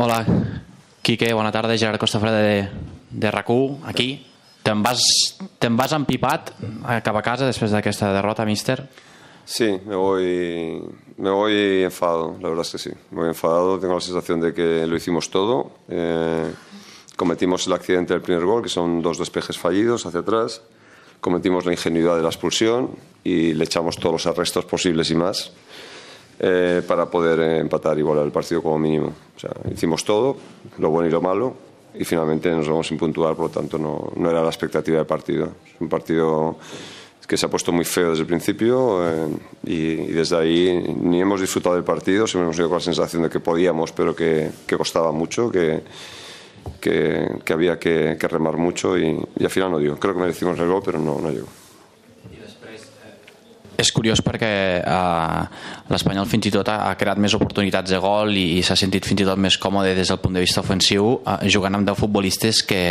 Hola, Quique, bona tarda. Gerard Costafreda de, de rac aquí. Te'n vas, te vas empipat cap a casa després d'aquesta derrota, míster? Sí, me voy, me voy enfadado, la verdad es que sí. Me voy enfadado, tengo la sensación de que lo hicimos todo. Eh, cometimos el accidente del primer gol, que son dos despejes fallidos hacia atrás. Cometimos la ingenuidad de la expulsión y le echamos todos los arrestos posibles y más eh, para poder empatar y volar el partido como mínimo. O sea, hicimos todo, lo bueno y lo malo, y finalmente nos vamos sin puntuar, por lo tanto no, no era la expectativa del partido. Es un partido que se ha puesto muy feo desde el principio eh, y, y, desde ahí ni hemos disfrutado del partido, siempre hemos ido con la sensación de que podíamos, pero que, que costaba mucho, que, que, que había que, remar mucho y, y, al final no dio. Creo que merecimos el gol, pero no, no llegó. És curiós perquè eh, l'Espanyol fins i tot ha, ha creat més oportunitats de gol i, i s'ha sentit fins i tot més còmode des del punt de vista ofensiu eh, jugant amb 10 futbolistes que,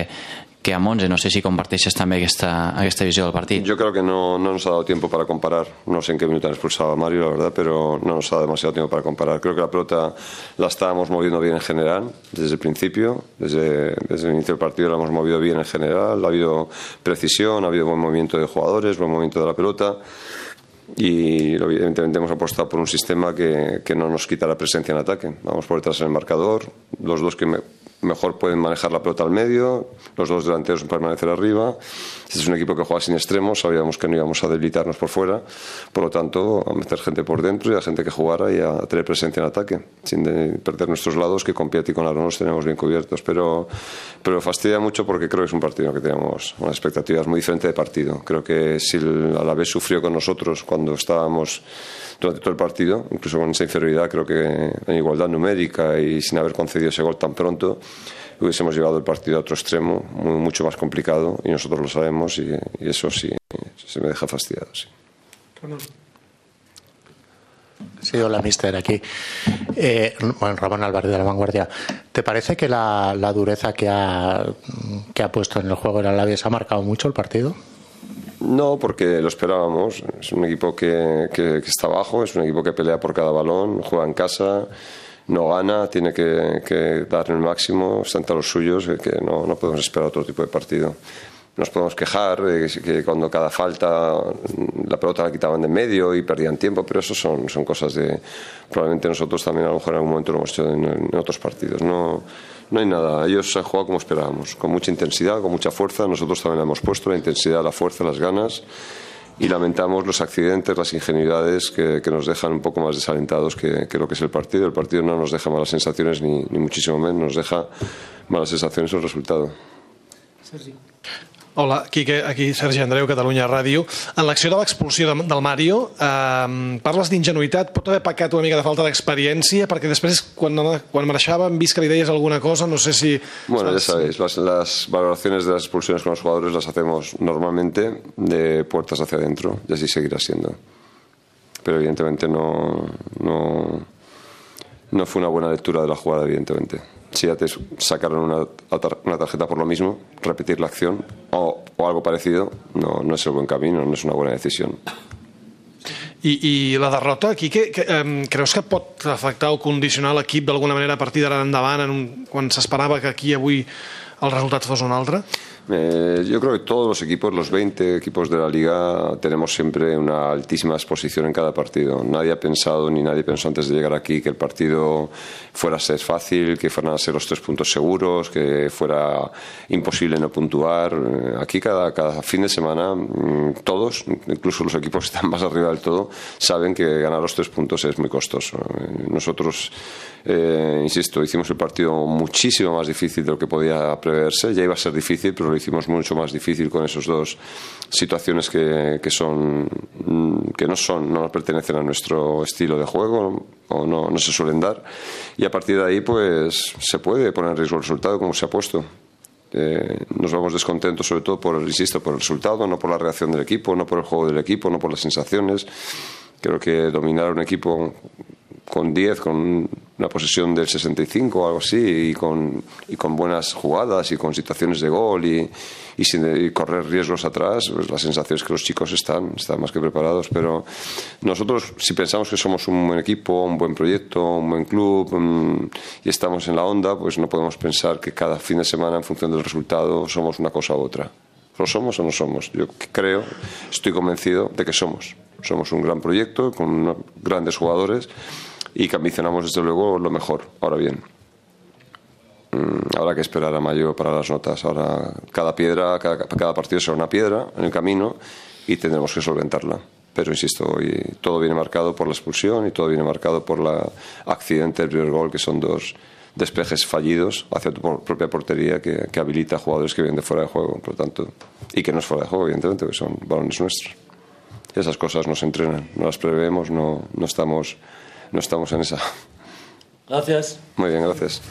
que amb 11. No sé si comparteixes també aquesta, aquesta visió del partit. Yo creo que no, no nos ha dado tiempo para comparar. No sé en qué minuto han expulsado a Mario, la verdad, pero no nos ha dado demasiado tiempo para comparar. Creo que la pelota la estábamos moviendo bien en general, desde el principio, desde, desde el inicio del partido la hemos movido bien en general. Ha habido precisión, ha habido buen movimiento de jugadores, buen movimiento de la pelota y evidentemente hemos apostado por un sistema que, que, no nos quita la presencia en ataque. Vamos por detrás en el marcador, los dos que me, mejor pueden manejar la pelota al medio, los dos delanteros permanecer arriba. Este es un equipo que juega sin extremos, sabíamos que no íbamos a debilitarnos por fuera, por lo tanto, a meter gente por dentro y a gente que jugara y a tener presencia en ataque, sin perder nuestros lados, que con Piatti y con Aaron los tenemos bien cubiertos. Pero, pero fastidia mucho porque creo que es un partido que tenemos unas expectativas muy diferentes de partido. Creo que si a la vez sufrió con nosotros cuando estábamos durante todo el partido, incluso con esa inferioridad, creo que en igualdad numérica y sin haber concedido ese gol tan pronto, hubiésemos llevado el partido a otro extremo, muy, mucho más complicado, y nosotros lo sabemos, y, y eso sí se me deja fastidiado. Sí. Sí, hola, mister, aquí. Eh, bueno, Ramón Álvarez de la Vanguardia. ¿Te parece que la, la dureza que ha, que ha puesto en el juego el Alaves ha marcado mucho el partido? No, porque lo esperábamos. Es un equipo que, que, que, está abajo, es un equipo que pelea por cada balón, juega en casa, no gana, tiene que, que dar el máximo, está entre los suyos, que no, no podemos esperar otro tipo de partido. Nos podemos quejar que cuando cada falta la pelota la quitaban de medio y perdían tiempo, pero eso son, son cosas de. Probablemente nosotros también a lo mejor en algún momento lo hemos hecho en, en otros partidos. No, no hay nada. Ellos han jugado como esperábamos, con mucha intensidad, con mucha fuerza. Nosotros también la hemos puesto, la intensidad, la fuerza, las ganas. Y lamentamos los accidentes, las ingenuidades que, que nos dejan un poco más desalentados que, que, lo que es el partido. El partido no nos deja malas sensaciones, ni, ni muchísimo menos, nos deja malas sensaciones el resultado. Hola, Quique, aquí Sergi Andreu, Catalunya Ràdio. En l'acció de l'expulsió de, del Mario, eh, parles d'ingenuïtat, pot haver pecat una mica de falta d'experiència, perquè després, quan, quan marxava, hem vist que li deies alguna cosa, no sé si... Bueno, ya sabéis, las, las valoraciones de las expulsiones con los jugadores las hacemos normalmente de puertas hacia adentro, y así seguirá siendo. Pero evidentemente no, no, no fue una buena lectura de la jugada, evidentemente. Si ya te sacaron una, una, tarjeta por lo mismo, repetir la acción o, o algo parecido no, no, es el buen camino, no es una buena decisión. I, i la derrota aquí, que, que, um, creus que pot afectar o condicionar l'equip d'alguna manera a partir d'ara endavant en un, quan s'esperava que aquí avui el resultat fos un altre? Eh, yo creo que todos los equipos, los 20 equipos de la liga, tenemos siempre una altísima exposición en cada partido. Nadie ha pensado, ni nadie pensó antes de llegar aquí, que el partido fuera a ser fácil, que fueran a ser los tres puntos seguros, que fuera imposible no puntuar. Eh, aquí cada, cada fin de semana, mm, todos, incluso los equipos que están más arriba del todo, saben que ganar los tres puntos es muy costoso. Eh, nosotros, eh, insisto, hicimos el partido muchísimo más difícil de lo que podía preverse. Ya iba a ser difícil, pero lo hicimos mucho más difícil con esos dos situaciones que, que son que no son no pertenecen a nuestro estilo de juego o no, no se suelen dar. Y a partir de ahí pues se puede poner en riesgo el resultado como se ha puesto. Eh, nos vamos descontentos sobre todo por insisto por el resultado no por la reacción del equipo no por el juego del equipo no por las sensaciones. Creo que dominar un equipo con 10, con una posesión del 65 o algo así, y con, y con buenas jugadas y con situaciones de gol y, y sin correr riesgos atrás, pues la sensación es que los chicos están, están más que preparados. Pero nosotros, si pensamos que somos un buen equipo, un buen proyecto, un buen club mm, y estamos en la onda, pues no podemos pensar que cada fin de semana, en función del resultado, somos una cosa u otra. ¿Lo somos o no somos? Yo creo, estoy convencido de que somos. Somos un gran proyecto con grandes jugadores y que ambicionamos desde luego lo mejor. Ahora bien, mm, habrá que esperar a mayo para las notas. Ahora cada piedra, cada, partido será una piedra en el camino y tendremos que solventarla. Pero insisto, hoy todo viene marcado por la expulsión y todo viene marcado por el accidente del primer gol, que son dos despejes fallidos hacia tu propia portería que, habilita a jugadores que vienen de fuera de juego, por lo tanto, y que no es fuera de juego, evidentemente, porque son balones nuestros. Esas cosas no se entrenan, no las prevemos, no, no estamos no estamos en esa. Gracias. Muy bien, gracias.